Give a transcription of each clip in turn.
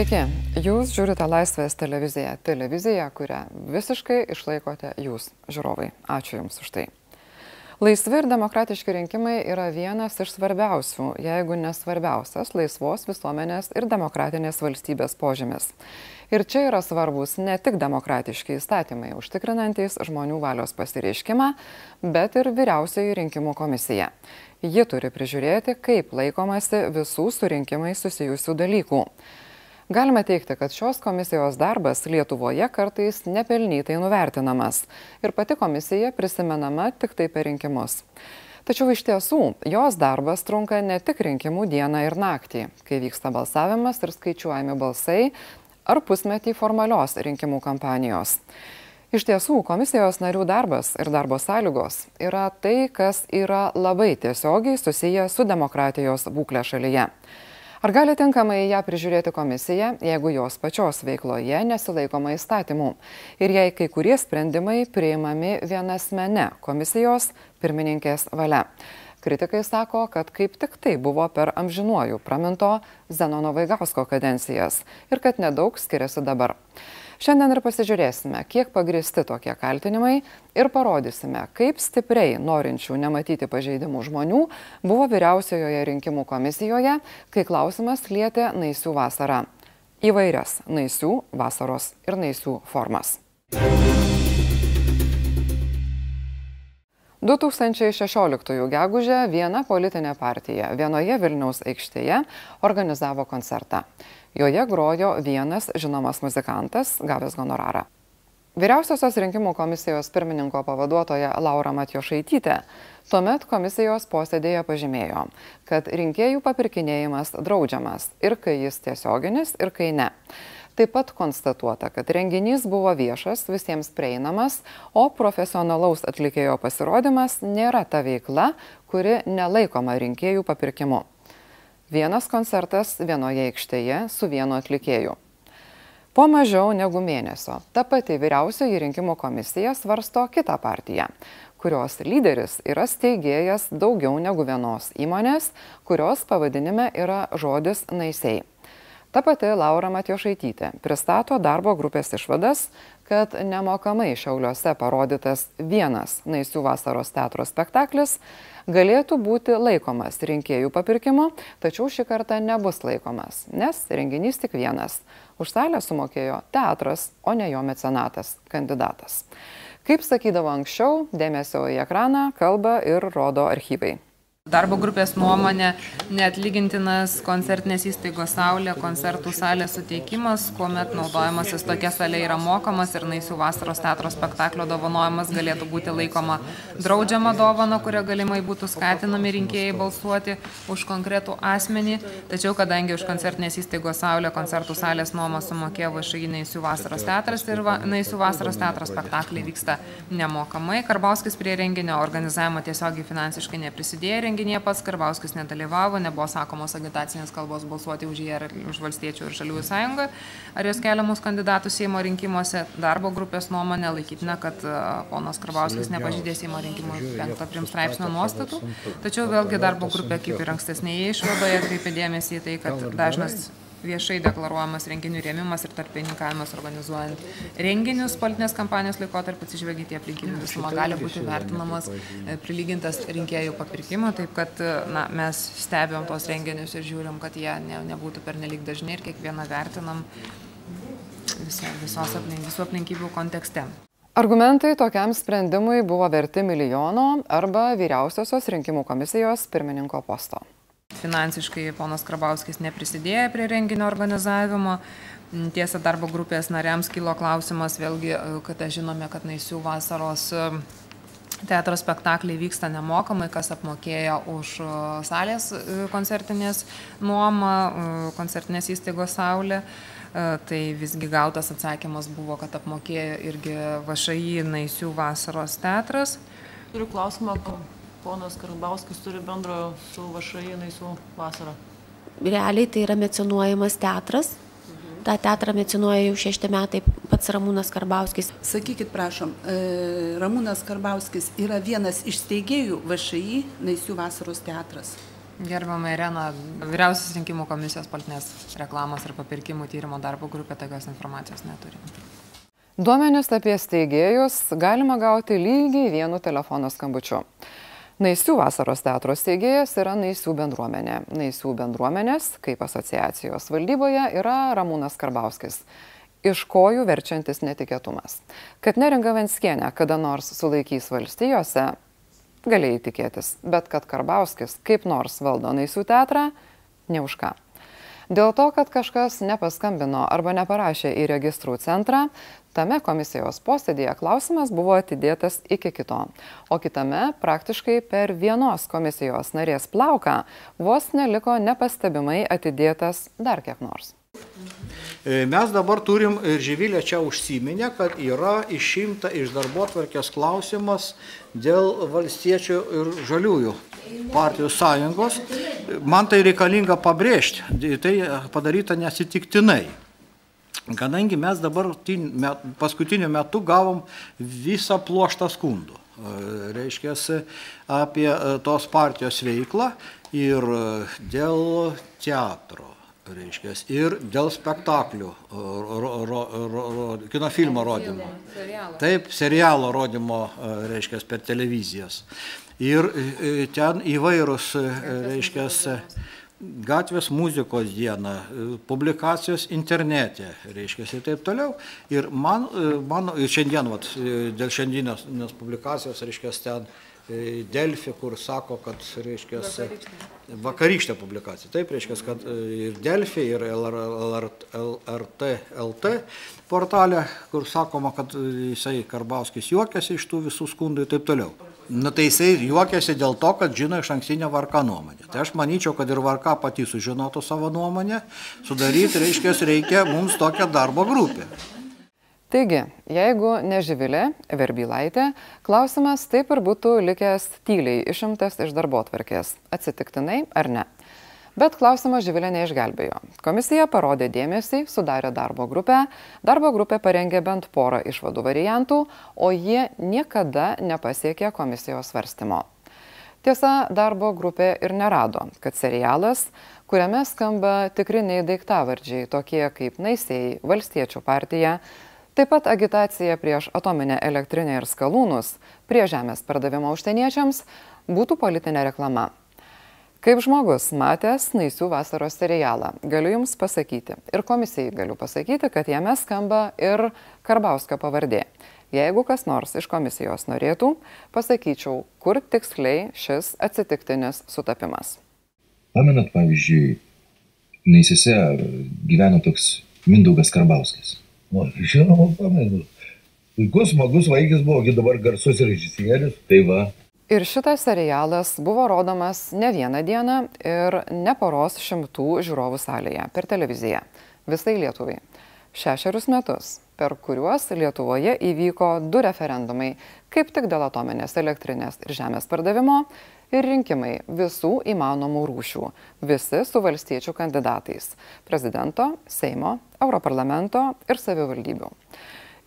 Sveiki, jūs žiūrite Laisvės televiziją, televiziją, kurią visiškai išlaikote jūs, žiūrovai. Ačiū Jums už tai. Laisvi ir demokratiški rinkimai yra vienas iš svarbiausių, jeigu nesvarbiausias, laisvos visuomenės ir demokratinės valstybės požymis. Ir čia yra svarbus ne tik demokratiški įstatymai, užtikrinantys žmonių valios pasireiškimą, bet ir vyriausioji rinkimų komisija. Ji turi prižiūrėti, kaip laikomasi visų su rinkimai susijusių dalykų. Galime teikti, kad šios komisijos darbas Lietuvoje kartais nepelnytai nuvertinamas ir pati komisija prisimenama tik tai per rinkimus. Tačiau iš tiesų jos darbas trunka ne tik rinkimų dieną ir naktį, kai vyksta balsavimas ir skaičiuojami balsai, ar pusmetį formalios rinkimų kampanijos. Iš tiesų, komisijos narių darbas ir darbo sąlygos yra tai, kas yra labai tiesiogiai susiję su demokratijos būklė šalyje. Ar gali tinkamai ją prižiūrėti komisija, jeigu jos pačios veikloje nesilaikoma įstatymų ir jei kai kurie sprendimai priimami vienasmene komisijos pirmininkės valia? Kritikai sako, kad kaip tik tai buvo per amžinuojų praminto Zenono Vaigausko kadencijas ir kad nedaug skiriasi dabar. Šiandien ir pasižiūrėsime, kiek pagristi tokie kaltinimai ir parodysime, kaip stipriai norinčių nematyti pažeidimų žmonių buvo vyriausiojoje rinkimų komisijoje, kai klausimas lietė naisių vasarą. Įvairias naisių, vasaros ir naisių formas. 2016 gegužę viena politinė partija vienoje Vilniaus aikštėje organizavo koncertą. Joje grojo vienas žinomas muzikantas, gavęs honorarą. Vyriausiosios rinkimų komisijos pirmininko pavaduotoja Laura Matjošaitytė tuomet komisijos posėdėje pažymėjo, kad rinkėjų papirkinėjimas draudžiamas ir kai jis tiesioginis, ir kai ne. Taip pat konstatuota, kad renginys buvo viešas, visiems prieinamas, o profesionalaus atlikėjo pasirodymas nėra ta veikla, kuri nelaikoma rinkėjų papirkimu. Vienas koncertas vienoje aikštėje su vienu atlikėju. Po mažiau negu mėnesio ta pati vyriausioji rinkimų komisija svarsto kitą partiją, kurios lyderis yra steigėjas daugiau negu vienos įmonės, kurios pavadinime yra žodis naisiai. Ta pati Laura Matjošaitytė pristato darbo grupės išvadas, kad nemokamai Šiauliuose parodytas vienas Naisių vasaros teatro spektaklis galėtų būti laikomas rinkėjų papirkimu, tačiau šį kartą nebus laikomas, nes renginys tik vienas. Už salę sumokėjo teatras, o ne jo mecenatas, kandidatas. Kaip sakydavo anksčiau, dėmesio į ekraną kalba ir rodo archyvai. Darbo grupės nuomonė neatlygintinas koncertinės įstaigos Saulė koncertų salės suteikimas, kuomet naudojamasis tokia salė yra mokamas ir Naisių vasaros teatro spektaklio dovanojimas galėtų būti laikoma draudžiama dovana, kuria galimai būtų skatinami rinkėjai balsuoti už konkretų asmenį. Tačiau kadangi už koncertinės įstaigos Saulė koncertų salės nuomą sumokėjo VŠI Naisių vasaros teatras ir va, Naisių vasaros teatro spektakliai vyksta nemokamai, Karbauskis prie renginio organizavimo tiesiogiai finansiškai neprisidėjo renginyje pats Karbauskis nedalyvavo, nebuvo sakomos agitacinės kalbos balsuoti už jį ar už valstiečių ir žaliųjų sąjungą, ar jos keliamus kandidatus Seimo rinkimuose. Darbo grupės nuomonė laikytina, kad ponas Karbauskis nepažydė Seimo rinkimų 5 prim straipsnio nuostatų, tačiau vėlgi darbo grupė, kaip ir ankstesnėje išvadoje, atkreipė dėmesį į tai, kad dažnas viešai deklaruojamas renginių rėmimas ir tarpininkavimas organizuojant renginius politinės kampanijos laikotarpį atsižvelgiant į aplinkinių visumą gali būti vertinamas e, prilygintas rinkėjų papirkimo, taip kad na, mes stebėm tos renginius ir žiūrim, kad jie ne, nebūtų pernelyg dažnai ir kiekvieną vertinam visi, visos aplink, visų aplinkybių kontekste. Argumentai tokiam sprendimui buvo verti milijono arba vyriausiosios rinkimų komisijos pirmininko posto. Finansiškai ponas Krabauskis neprisidėjo prie renginio organizavimo. Tiesa, darbo grupės nariams kilo klausimas vėlgi, kad žinome, kad naisių vasaros e, teatro spektakliai vyksta nemokamai, kas apmokėjo už e, salės e, koncertinės nuomą, koncertinės įstaigos Saulė. Tai visgi gautas atsakymas buvo, kad apmokėjo irgi VŠI Naisių vasaros teatras. Turiu klausimą, ponas Karbauskis turi bendro su vašai Naisų vasara? Realiai tai yra mecenuojamas teatras. Mhm. Ta teatrą mecenuoja jau šešti metai pats Ramūnas Karbauskis. Sakykit, prašom, e, Ramūnas Karbauskis yra vienas iš steigėjų VŠI Naisių vasaros teatras. Gerbama Irena, vyriausios rinkimų komisijos politinės reklamos ir papirkimų tyrimo darbo grupė tokios informacijos neturi. Duomenis apie steigėjus galima gauti lygiai vienu telefono skambučiu. Naisių vasaros teatro steigėjas yra Naisių bendruomenė. Naisių bendruomenės, kaip asociacijos valdyboje, yra Ramūnas Karbauskis. Iš kojų verčiantis netikėtumas. Kad neringa Venskienė kada nors sulaikys valstijose, galėjai tikėtis, bet kad Karbauskis kaip nors valdo Naisių teatrą, ne už ką. Dėl to, kad kažkas nepaskambino arba neparašė į registrų centrą, tame komisijos posėdėje klausimas buvo atidėtas iki kito. O kitame praktiškai per vienos komisijos narės plauką vos neliko nepastebimai atidėtas dar kiek nors. E, mes dabar turim ir Živilė čia užsiminė, kad yra išimta iš darbo atvarkės klausimas dėl valstiečių ir žaliųjų partijų sąjungos. Man tai reikalinga pabrėžti, tai padaryta nesitiktinai. Kadangi mes dabar paskutiniu metu gavom visą pluoštą skundų, e, reiškia, apie e, tos partijos veiklą ir dėl teatro reiškia, ir dėl spektaklių, ro, ro, ro, kino filmo rodymo. Taip, serialo rodymo, reiškia, per televizijas. Ir e, ten įvairūs, e, reiškia, gatvės muzikos diena, e, publikacijos internete, reiškia, ir taip toliau. Ir man, man ir šiandien, vat, dėl šiandienės publikacijos, reiškia, ten Delfi, kur sako, kad, reiškia, vakarykštė publikacija. Taip, reiškia, kad e, ir Delfi, ir LRT LT portalė, kur sakoma, kad e, jisai Karbauskis juokiasi iš tų visų skundų ir taip toliau. Na tai jisai juokiasi dėl to, kad žino iš ankstinę varką nuomonę. Tai aš manyčiau, kad ir varka pati sužinotų savo nuomonę, sudaryti, reiškia, reikia mums tokią darbo grupę. Taigi, jeigu ne Živilė, Verbylaitė, klausimas taip ir būtų likęs tyliai išimtas iš darbo atvarkės. Atsitiktinai ar ne? Bet klausimą Živilė neišgelbėjo. Komisija parodė dėmesį, sudarė darbo grupę, darbo grupė parengė bent porą išvadų variantų, o jie niekada nepasiekė komisijos svarstymo. Tiesa, darbo grupė ir nerado, kad serialas, kuriame skamba tikriniai daiktavardžiai tokie kaip Naisiai, Valstiečių partija, Taip pat agitacija prieš atominę elektrinę ir skalūnus, prie žemės pardavimo užsieniečiams būtų politinė reklama. Kaip žmogus matęs Naisių vasaros serialą, galiu Jums pasakyti ir komisijai galiu pasakyti, kad jame skamba ir Karbauskio pavardė. Jeigu kas nors iš komisijos norėtų, pasakyčiau, kur tiksliai šis atsitiktinis sutapimas. Pamenat, pavyzdžiui, Naisiuose gyveno toks Mindaugas Karbauskis. O, žinoma, pamenu. Puikus, smagus vaikis buvo, dabar garsus režisierius. Tai va. Ir šitas serialas buvo rodomas ne vieną dieną ir ne poros šimtų žiūrovų salėje per televiziją. Visai Lietuvai. Šešerius metus, per kuriuos Lietuvoje įvyko du referendumai, kaip tik dėl atominės elektrinės ir žemės pardavimo ir rinkimai visų įmanomų rūšių, visi su valstiečių kandidatais - prezidento, Seimo, Europarlamento ir savivaldybių.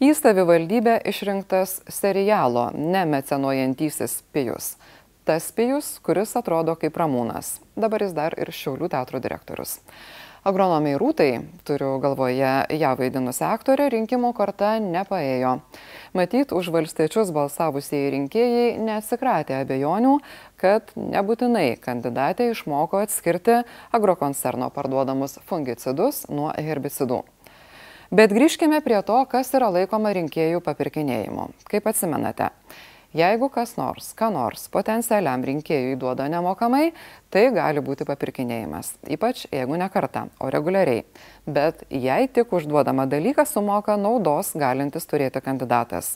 Į savivaldybę išrinktas serialo nemecenuojantysis Pijus. Tas Pijus, kuris atrodo kaip Ramūnas. Dabar jis dar ir Šiaulių teatro direktorius. Agronomiai rūtai, turiu galvoje ją vaidinusią aktorę, rinkimų korta nepaėjo. Matyt, už valstiečius balsavusieji rinkėjai neatsikratė abejonių, kad nebūtinai kandidatė išmoko atskirti agrokoncerno parduodamus fungicidus nuo herbicidų. Bet grįžkime prie to, kas yra laikoma rinkėjų papirkinėjimu. Kaip atsimenate, Jeigu kas nors, ką nors potencialiam rinkėjui duoda nemokamai, tai gali būti papirkinėjimas. Ypač jeigu ne kartą, o reguliariai. Bet jei tik užduodama dalyką sumoka naudos galintis turėti kandidatas.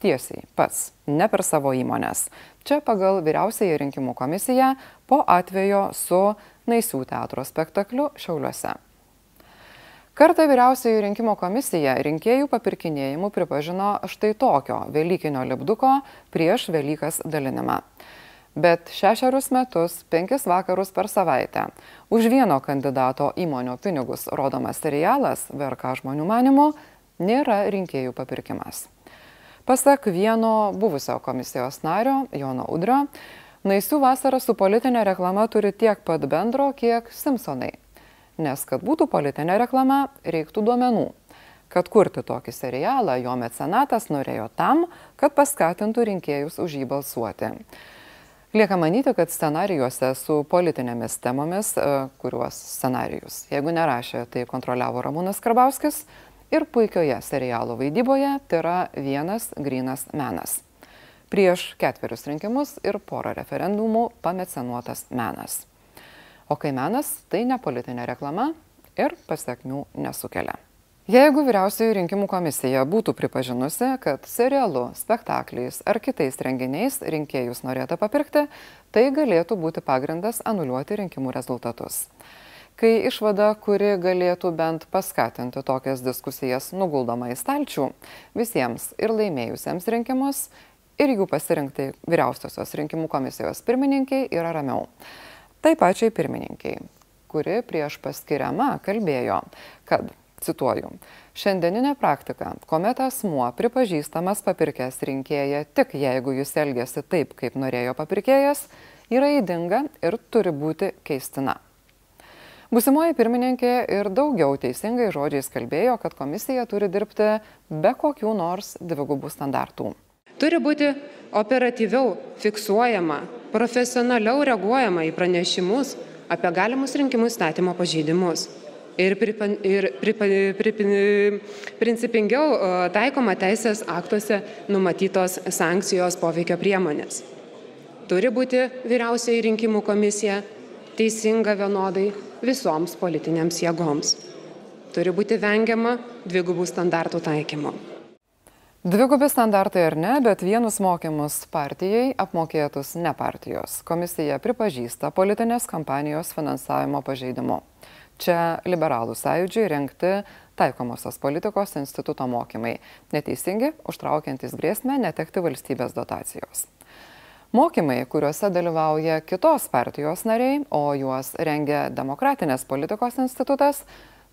Tiesiai, pats, ne per savo įmonės. Čia pagal vyriausiąją rinkimų komisiją po atvejo su Naisių teatro spektakliu Šiauliuose. Kartą vyriausioji rinkimo komisija rinkėjų papirkinėjimų pripažino štai tokio Velykinio lipduko prieš Velykas dalinimą. Bet šešerius metus, penkis vakarus per savaitę už vieno kandidato įmonių pinigus rodomas serialas VRK žmonių manimų nėra rinkėjų papirkimas. Pasak vieno buvusio komisijos nario Jono Udrio, Naisių vasara su politinė reklama turi tiek pat bendro, kiek Simpsonai. Nes kad būtų politinė reklama, reiktų duomenų. Kad kurti tokį serialą, jo mecenatas norėjo tam, kad paskatintų rinkėjus už jį balsuoti. Lieka manyti, kad scenarijuose su politinėmis temomis, e, kuriuos scenarijus, jeigu nerašė, tai kontroliavo Ramūnas Karbauskis ir puikioje serialo vaidyboje tai yra vienas grinas menas. Prieš ketverius rinkimus ir porą referendumų pamecenuotas menas. O kai menas, tai ne politinė reklama ir pasiekmių nesukelia. Jeigu vyriausioji rinkimų komisija būtų pripažinusi, kad serialu, spektakliais ar kitais renginiais rinkėjus norėtų papirkti, tai galėtų būti pagrindas anuliuoti rinkimų rezultatus. Kai išvada, kuri galėtų bent paskatinti tokias diskusijas nuguldoma į stalčių, visiems ir laimėjusiems rinkimus, ir jų pasirinkti vyriausiosios rinkimų komisijos pirmininkiai yra ramiau. Tai pačiai pirmininkiai, kuri prieš paskiriamą kalbėjo, kad Cituoju. Šiandieninė praktika, kuomet asmuo pripažįstamas papirkęs rinkėją tik jeigu jis elgėsi taip, kaip norėjo papirkėjas, yra įdinga ir turi būti keistina. Busimoji pirmininkė ir daugiau teisingai žodžiais kalbėjo, kad komisija turi dirbti be kokių nors dvigubų standartų. Turi būti operatyviau fiksuojama, profesionaliau reaguojama į pranešimus apie galimus rinkimų statymo pažeidimus ir, pripan, ir pripan, pripan, principingiau taikoma teisės aktuose numatytos sankcijos poveikio priemonės. Turi būti vyriausiai rinkimų komisija teisinga vienodai visoms politinėms jėgoms. Turi būti vengiama dvigubų standartų taikymo. Dvigubi standartai ar ne, bet vienus mokymus partijai apmokėtus ne partijos. Komisija pripažįsta politinės kampanijos finansavimo pažeidimu. Čia liberalų sąjūdžiai renkti taikomosios politikos instituto mokymai, neteisingi, užtraukiantis grėsmę netekti valstybės dotacijos. Mokymai, kuriuose dalyvauja kitos partijos nariai, o juos rengia Demokratinės politikos institutas,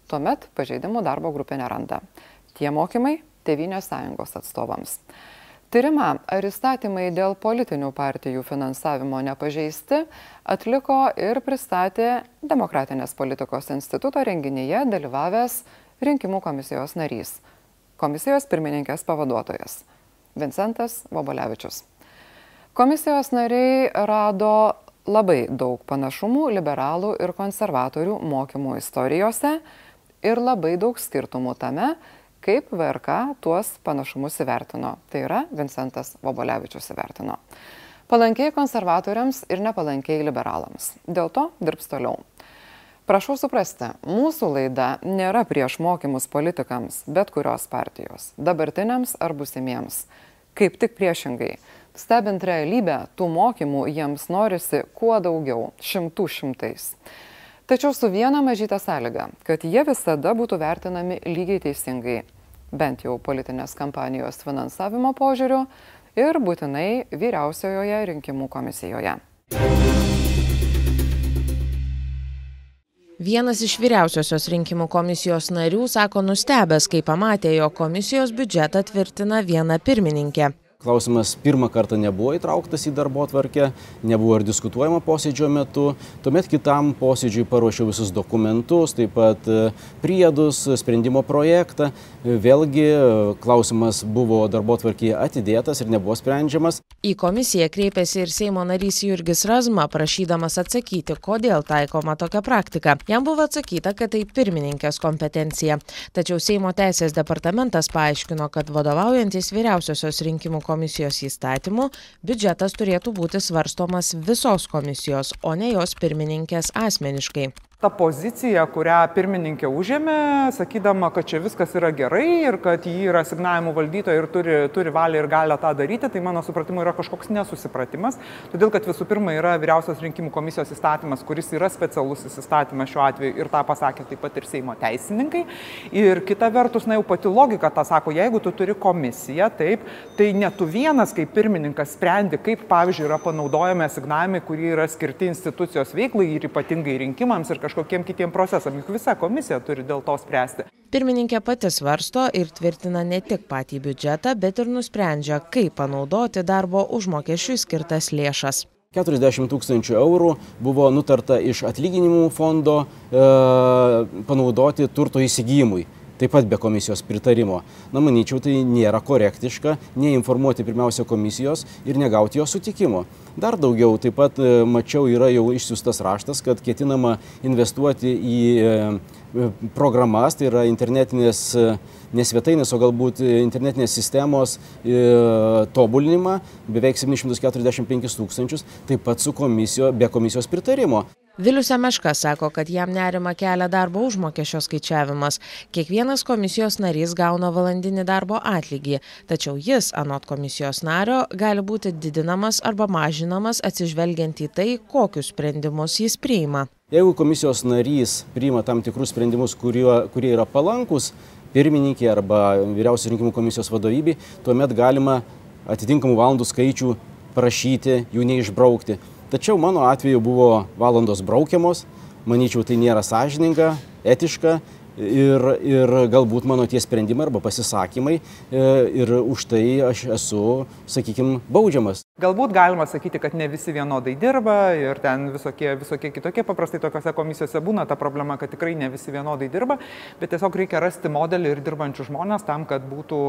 tuomet pažeidimų darbo grupė neranda. Tie mokymai Tevinės sąjungos atstovams. Tyrimą, ar įstatymai dėl politinių partijų finansavimo nepažeisti, atliko ir pristatė Demokratinės politikos instituto renginyje dalyvavęs rinkimų komisijos narys, komisijos pirmininkės pavaduotojas Vincentas Vobolevičius. Komisijos nariai rado labai daug panašumų liberalų ir konservatorių mokymų istorijose ir labai daug skirtumų tame, kaip VRK tuos panašumus įvertino. Tai yra Vincentas Vobolevičius įvertino. Palankiai konservatoriams ir nepalankiai liberalams. Dėl to dirbs toliau. Prašau suprasti, mūsų laida nėra prieš mokymus politikams, bet kurios partijos, dabartiniams ar busimiems. Kaip tik priešingai. Stebint realybę, tų mokymų jiems norisi kuo daugiau, šimtų šimtais. Tačiau su viena mažyta sąlyga, kad jie visada būtų vertinami lygiai teisingai bent jau politinės kampanijos finansavimo požiūriu ir būtinai vyriausiojoje rinkimų komisijoje. Vienas iš vyriausiosios rinkimų komisijos narių sako nustebęs, kai pamatė, jo komisijos biudžetą tvirtina viena pirmininkė. Klausimas pirmą kartą nebuvo įtrauktas į darbo tvarkę, nebuvo ir diskutuojama posėdžio metu. Tuomet kitam posėdžiui paruošiau visus dokumentus, taip pat e, priedus, sprendimo projektą. Vėlgi e, klausimas buvo darbo tvarkėje atidėtas ir nebuvo sprendžiamas. Į komisiją kreipėsi ir Seimo narys Jurgis Razma, prašydamas atsakyti, kodėl taikoma tokia praktika. Jam buvo atsakyta, kad tai pirmininkės kompetencija. Tačiau Seimo teisės departamentas paaiškino, kad vadovaujantis vyriausiosios rinkimų komisijos komisijos įstatymu biudžetas turėtų būti svarstomas visos komisijos o ne jos pirmininkės asmeniškai ta pozicija, kurią pirmininkė užėmė, sakydama, kad čia viskas yra gerai ir kad ji yra signavimų valdytoja ir turi, turi valią ir galę tą daryti, tai mano supratimu yra kažkoks nesusipratimas. Todėl, kad visų pirma yra vyriausios rinkimų komisijos įstatymas, kuris yra specialusis įstatymas šiuo atveju ir tą pasakė taip pat ir Seimo teisininkai. Ir kita vertus, na jau pati logika tą sako, jeigu tu turi komisiją, taip, tai ne tu vienas kaip pirmininkas sprendi, kaip pavyzdžiui yra panaudojami asignavimai, kurie yra skirti institucijos veiklai ir ypatingai rinkimams ir kažkokiem kitiem procesam, juk visa komisija turi dėl to spręsti. Pirmininkė pati svarsto ir tvirtina ne tik patį biudžetą, bet ir nusprendžia, kaip panaudoti darbo užmokesčiui skirtas lėšas. 40 tūkstančių eurų buvo nutarta iš atlyginimų fondo e, panaudoti turto įsigijimui taip pat be komisijos pritarimo. Na, manyčiau, tai nėra korektiška neinformuoti pirmiausia komisijos ir negauti jos sutikimo. Dar daugiau, taip pat e, mačiau, yra jau išsiųstas raštas, kad ketinama investuoti į e, programas, tai yra internetinės nesvetainės, o galbūt internetinės sistemos e, tobulinimą, beveik 745 tūkstančius, taip pat su komisijo, be komisijos pritarimo. Vilius Semeška sako, kad jam nerima kelia darbo užmokesčio skaičiavimas. Kiekvienas komisijos narys gauna valandinį darbo atlygį, tačiau jis, anot komisijos nario, gali būti didinamas arba mažinamas atsižvelgiant į tai, kokius sprendimus jis priima. Jeigu komisijos narys priima tam tikrus sprendimus, kurie, kurie yra palankus pirmininkė arba vyriausios rinkimų komisijos vadovybė, tuomet galima atitinkamų valandų skaičių prašyti, jų neišbraukti. Tačiau mano atveju buvo valandos braukiamos, manyčiau tai nėra sąžininga, etiška ir, ir galbūt mano tie sprendimai arba pasisakymai e, ir už tai aš esu, sakykime, baudžiamas. Galbūt galima sakyti, kad ne visi vienodai dirba ir ten visokie, visokie kitokie, paprastai tokiuose komisijose būna ta problema, kad tikrai ne visi vienodai dirba, bet tiesiog reikia rasti modelį ir dirbančių žmonės tam, kad būtų,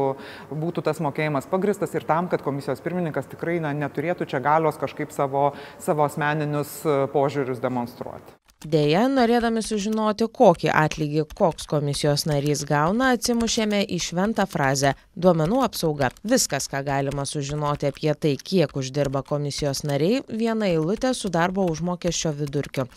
būtų tas mokėjimas pagristas ir tam, kad komisijos pirmininkas tikrai na, neturėtų čia galios kažkaip savo, savo asmeninius požiūrius demonstruoti. Deja, norėdami sužinoti, kokį atlygį koks komisijos narys gauna, atsimušėme į šventą frazę - duomenų apsauga. Viskas, ką galima sužinoti apie tai, kiek uždirba komisijos nariai, viena eilutė su darbo užmokesčio vidurkiu.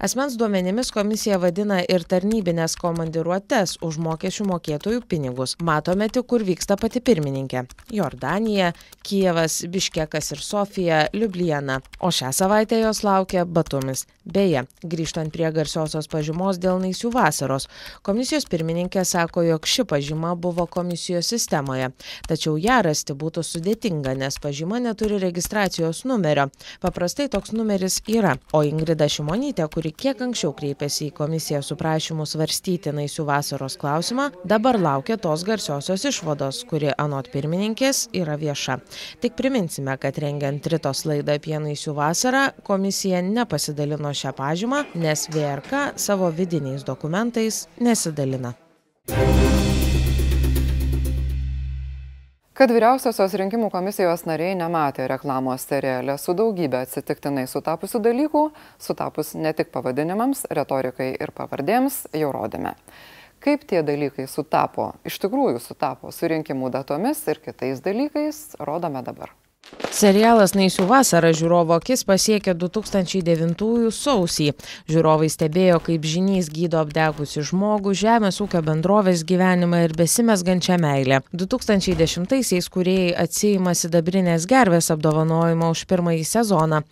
Asmens duomenimis komisija vadina ir tarnybinės komandiruotes už mokesčių mokėtojų pinigus. Matome tik, kur vyksta pati pirmininkė - Jordanija, Kievas, Biškekas ir Sofija, Liubliana. O šią savaitę jos laukia Batumis. Beje, grįžtant prie garsiosios pažymos dėl naisių vasaros, komisijos pirmininkė sako, jog ši pažyma buvo komisijos sistemoje, tačiau ją rasti būtų sudėtinga, nes pažyma neturi registracijos numerio. Paprastai toks numeris yra, o Ingrida Šimonytė, kuri kiek anksčiau kreipėsi į komisiją su prašymu svarstyti naisių vasaros klausimą, dabar laukia tos garsiosios išvados, kuri anot pirmininkės yra vieša. Tik priminsime, kad rengiant Ritos laidą apie naisių vasarą, komisija nepasidalino šią pažymą, nes VRK savo vidiniais dokumentais nesidalina. Kad vyriausiosios rinkimų komisijos nariai nematė reklamos seriale su daugybė atsitiktinai sutapusių dalykų, sutapus ne tik pavadinimams, retorikai ir pavardėms, jau rodėme. Kaip tie dalykai sutapo, iš tikrųjų sutapo su rinkimų datomis ir kitais dalykais, rodome dabar. Serialas Naisių vasara žiūrovo akis pasiekė 2009 sausį. Žiūrovai stebėjo, kaip žinys gydo apdegusi žmogų, žemės ūkio bendrovės gyvenimą ir besimesgančią meilę. 2010-aisiais kuriejai atsijima sidabrinės gervės apdovanojimą už pirmąjį sezoną.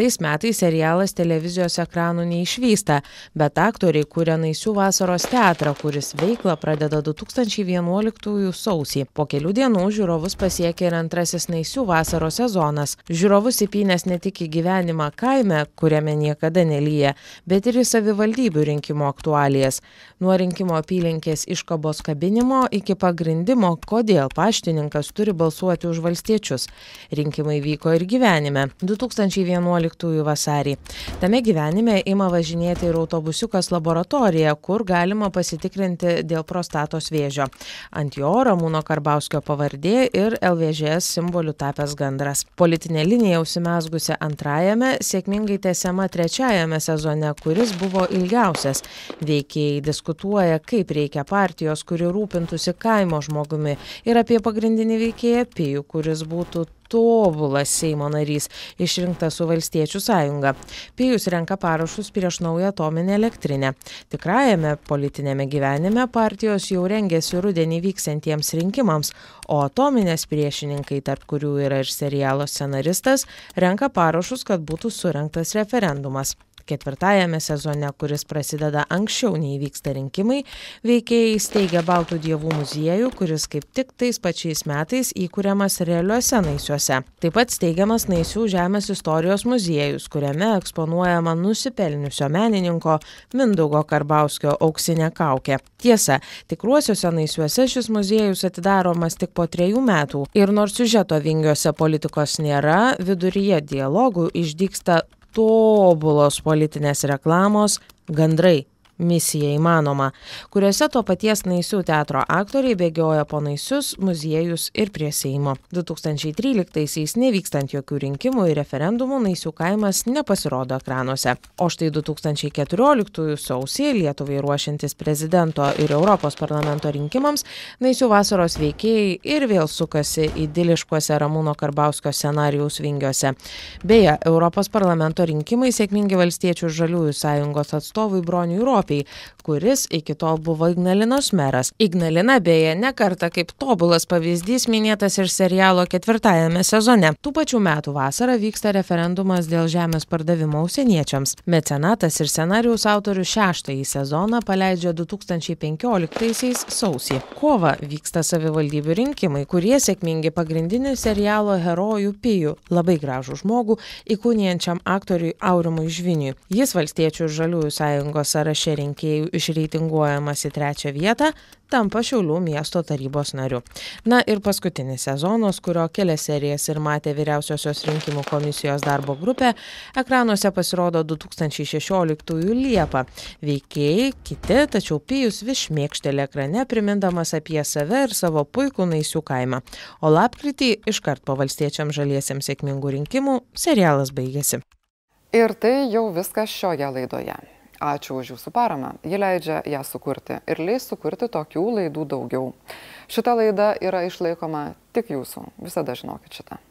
Tais metais serialas televizijos ekranų neišvysta, bet aktoriai kūrė Naisių vasaros teatrą, kuris veiklą pradeda 2011 sausį. Po kelių dienų žiūrovus pasiekė ir antrasis Naisių vasaros vasaros sezonas. Žiūrovus įpynęs ne tik į gyvenimą kaime, kuriame niekada nelyja, bet ir į savivaldybių rinkimo aktualijas. Nuo rinkimo apylinkės iškabos kabinimo iki pagrindimo, kodėl paštininkas turi balsuoti už valstiečius. Rinkimai vyko ir gyvenime 2011 vasarį. Tame gyvenime ima važinėti ir autobusiukas laboratorija, kur galima pasitikrinti dėl prostatos vėžio. Ant jo Ramūno Karbauskio pavardė ir LVŽS simboliu tapęs gandras. Politinė linija užsimesgusi antrajame, sėkmingai tęsiama trečiajame sezone, kuris buvo ilgiausias. Veikėjai diskutuoja, kaip reikia partijos, kuri rūpintųsi kaimo žmogumi ir apie pagrindinį veikėją Pijų, kuris būtų tobulas Seimo narys, išrinktas su Valstiečių sąjunga. Pijus renka parašus prieš naują atominę elektrinę. Tikrajame politinėme gyvenime partijos jau rengėsi rudenį vyksantiems rinkimams, o atominės priešininkai, tarp kurių yra ir serialo scenaristas, renka parašus, kad būtų surinktas referendumas. Ketvirtajame sezone, kuris prasideda anksčiau nei vyksta rinkimai, veikėjai steigia Baltų dievų muziejų, kuris kaip tik tais pačiais metais įkūriamas realiuose naisiuose. Taip pat steigiamas Naisių žemės istorijos muziejus, kuriame eksponuojama nusipelniusio menininko Mindaugo Karbauskio auksinė kaukė. Tiesa, tikruosiuose naisiuose šis muziejus atidaromas tik po trejų metų ir nors siužeto vingiuose politikos nėra, viduryje dialogų išdyksta tobulos politinės reklamos gandrai misija įmanoma, kuriuose to paties Naisių teatro aktoriai bėgioja po Naisius, muziejus ir prie Seimo. 2013-aisiais nevykstant jokių rinkimų ir referendumų Naisių kaimas nepasirodo ekranuose. O štai 2014 sausį Lietuvai ruošiantis prezidento ir Europos parlamento rinkimams Naisių vasaros veikėjai ir vėl sukasi idiliškuose Ramūno Karbauskio scenarijaus vingiuose. Beje, Europos parlamento rinkimai sėkmingi valstiečių žaliųjų sąjungos atstovui Broniui Ropė Europei, kuris iki tol buvo Ignalinos meras. Ignalina beje nekarta kaip tobulas pavyzdys minėtas ir serialo ketvirtajame sezone. Tų pačių metų vasarą vyksta referendumas dėl žemės pardavimo užsieniečiams. Mecenatas ir scenarijaus autorius šeštąjį sezoną paleidžia 2015 sausį. Kova vyksta savivaldybių rinkimai, kurie sėkmingi pagrindinių serialo herojų Pijų, labai gražų žmogų, įkūnijančiam aktoriui Aurimui Žviniui. Jis valstiečių ir žaliųjų sąjungos sąraše rinkėjų išreitinguojamas į trečią vietą, tampa Šiaulių miesto tarybos nariu. Na ir paskutinis sezonas, kurio kelias serijas ir matė vyriausiosios rinkimų komisijos darbo grupė, ekranuose pasirodo 2016 Liepą. Veikėjai kiti, tačiau Pijus vis šmėkštelė ekrane, primindamas apie save ir savo puikų naisių kaimą. O lapkritį iškart po valstiečiam žaliesiems sėkmingų rinkimų serialas baigėsi. Ir tai jau viskas šioje laidoje. Ačiū už Jūsų paramą. Ji leidžia ją sukurti ir leis sukurti tokių laidų daugiau. Šita laida yra išlaikoma tik Jūsų. Visada žinokit šitą.